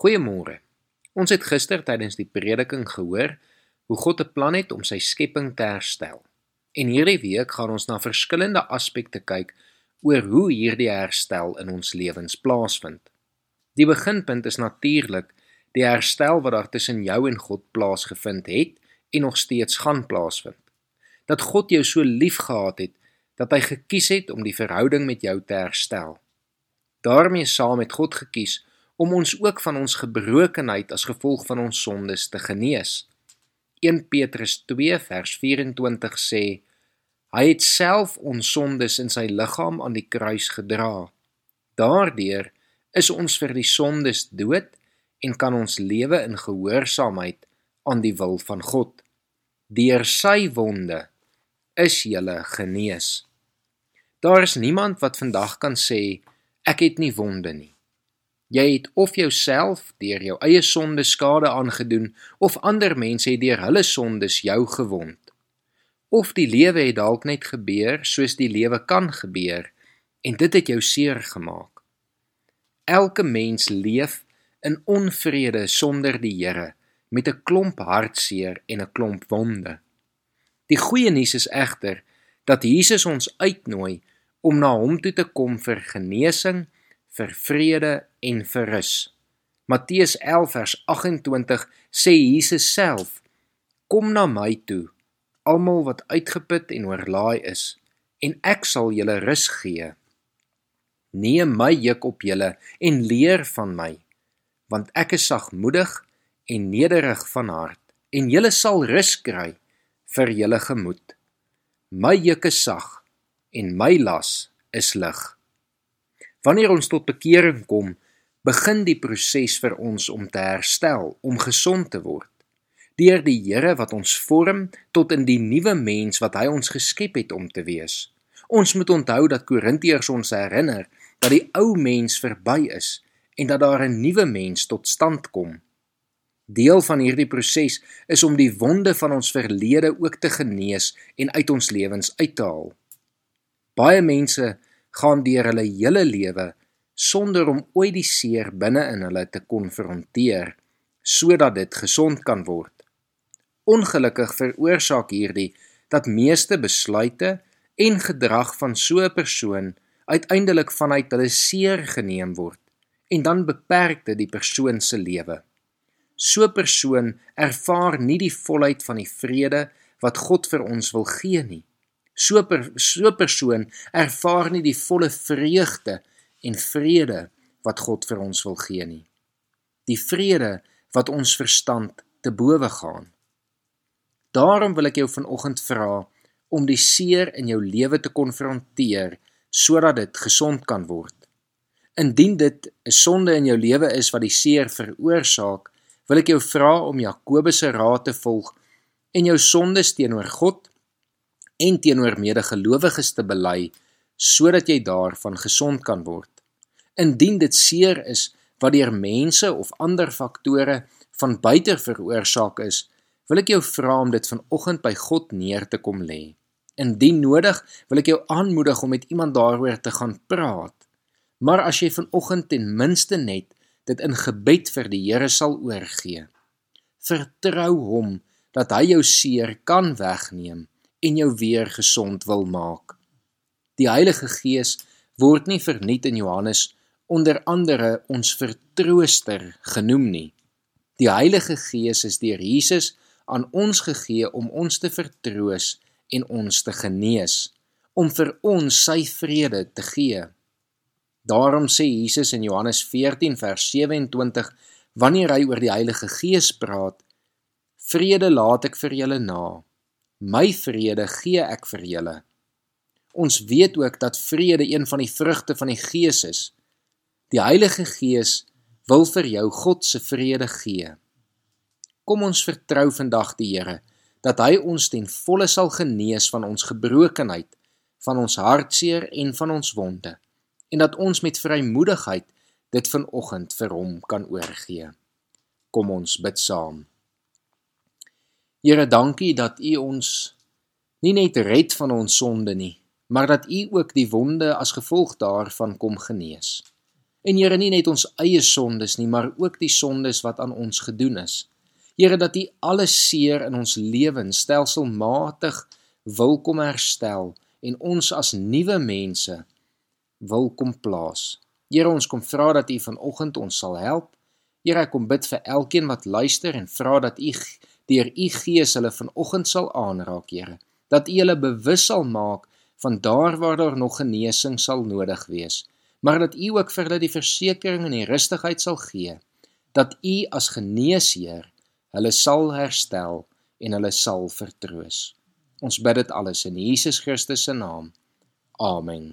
Goeiemôre. Ons het gister tydens die prediking gehoor hoe God 'n plan het om sy skepping te herstel. En hierdie week gaan ons na verskillende aspekte kyk oor hoe hierdie herstel in ons lewens plaasvind. Die beginpunt is natuurlik die herstel wat daar tussen jou en God plaasgevind het en nog steeds gaan plaasvind. Dat God jou so liefgehad het dat hy gekies het om die verhouding met jou te herstel. daarmee saam met God gekies om ons ook van ons gebrokenheid as gevolg van ons sondes te genees. 1 Petrus 2 vers 24 sê: Hy het self ons sondes in sy liggaam aan die kruis gedra. Daardeur is ons vir die sondes dood en kan ons lewe in gehoorsaamheid aan die wil van God. Deur sy wonde is jy genees. Daar is niemand wat vandag kan sê ek het nie wonde nie. Jy het of jouself deur jou eie sonde skade aangedoen of ander mense het deur hulle sondes jou gewond. Of die lewe het dalk net gebeur soos die lewe kan gebeur en dit het jou seer gemaak. Elke mens leef in onvrede sonder die Here met 'n klomp hartseer en 'n klomp wonde. Die goeie nuus is egter dat Jesus ons uitnooi om na hom toe te kom vir genesing vir vrede en vir rus. Matteus 11 vers 28 sê Jesus self: Kom na my toe, almal wat uitgeput en oorlaai is, en ek sal julle rus gee. Neem my juk op julle en leer van my, want ek is sagmoedig en nederig van hart, en julle sal rus kry vir julle gemoed. My juk is sag en my las is lig. Wanneer ons tot bekering kom, begin die proses vir ons om te herstel, om gesond te word. Deur die Here wat ons vorm tot in die nuwe mens wat hy ons geskep het om te wees. Ons moet onthou dat Korintiërs ons herinner dat die ou mens verby is en dat daar 'n nuwe mens tot stand kom. Deel van hierdie proses is om die wonde van ons verlede ook te genees en uit ons lewens uit te haal. Baie mense gaan deur hulle hele lewe sonder om ooit die seer binne in hulle te konfronteer sodat dit gesond kan word. Ongelukkig veroorsaak hierdie dat meeste besluite en gedrag van so 'n persoon uiteindelik vanuit hulle seer geneem word en dan beperk dit die persoon se lewe. So 'n persoon ervaar nie die volheid van die vrede wat God vir ons wil gee nie so per, so persoon ervaar nie die volle vreugde en vrede wat God vir ons wil gee nie. Die vrede wat ons verstand te bowe gaan. Daarom wil ek jou vanoggend vra om die seer in jou lewe te konfronteer sodat dit gesond kan word. Indien dit 'n sonde in jou lewe is wat die seer veroorsaak, wil ek jou vra om Jakobus se raad te volg en jou sondes teenoor God en teenoor medegelowiges te bely sodat jy daarvan gesond kan word. Indien dit seer is wat deur mense of ander faktore van buite veroorsaak is, wil ek jou vra om dit vanoggend by God neer te kom lê. Indien nodig, wil ek jou aanmoedig om met iemand daaroor te gaan praat. Maar as jy vanoggend ten minste net dit in gebed vir die Here sal oorgee, vertrou hom dat hy jou seer kan wegneem en jou weer gesond wil maak. Die Heilige Gees word nie verniet in Johannes onder andere ons vertrooster genoem nie. Die Heilige Gees is deur Jesus aan ons gegee om ons te vertroos en ons te genees, om vir ons sy vrede te gee. Daarom sê Jesus in Johannes 14 vers 27 wanneer hy oor die Heilige Gees praat: Vrede laat ek vir julle na. My vrede gee ek vir julle. Ons weet ook dat vrede een van die vrugte van die Gees is. Die Heilige Gees wil vir jou God se vrede gee. Kom ons vertrou vandag die Here dat hy ons ten volle sal genees van ons gebrokenheid, van ons hartseer en van ons wonde en dat ons met vrymoedigheid dit vanoggend vir hom kan oorgee. Kom ons bid saam. Here, dankie dat U ons nie net red van ons sonde nie, maar dat U ook die wonde as gevolg daarvan kom genees. En Here, nie net ons eie sondes nie, maar ook die sondes wat aan ons gedoen is. Here, dat U alle seer in ons lewens stelselmatig wil kom herstel en ons as nuwe mense wil kom plaas. Here, ons kom vra dat U vanoggend ons sal help. Here, ek kom bid vir elkeen wat luister en vra dat U deur U Gees hulle vanoggend sal aanraak, Here. Dat U hulle bewus sal maak van daar waar daar nog genesing sal nodig wees maar dat U ook vir hulle die versekering en die rustigheid sal gee dat U as geneesheer hulle sal herstel en hulle sal vertroos. Ons bid dit alles in Jesus Christus se naam. Amen.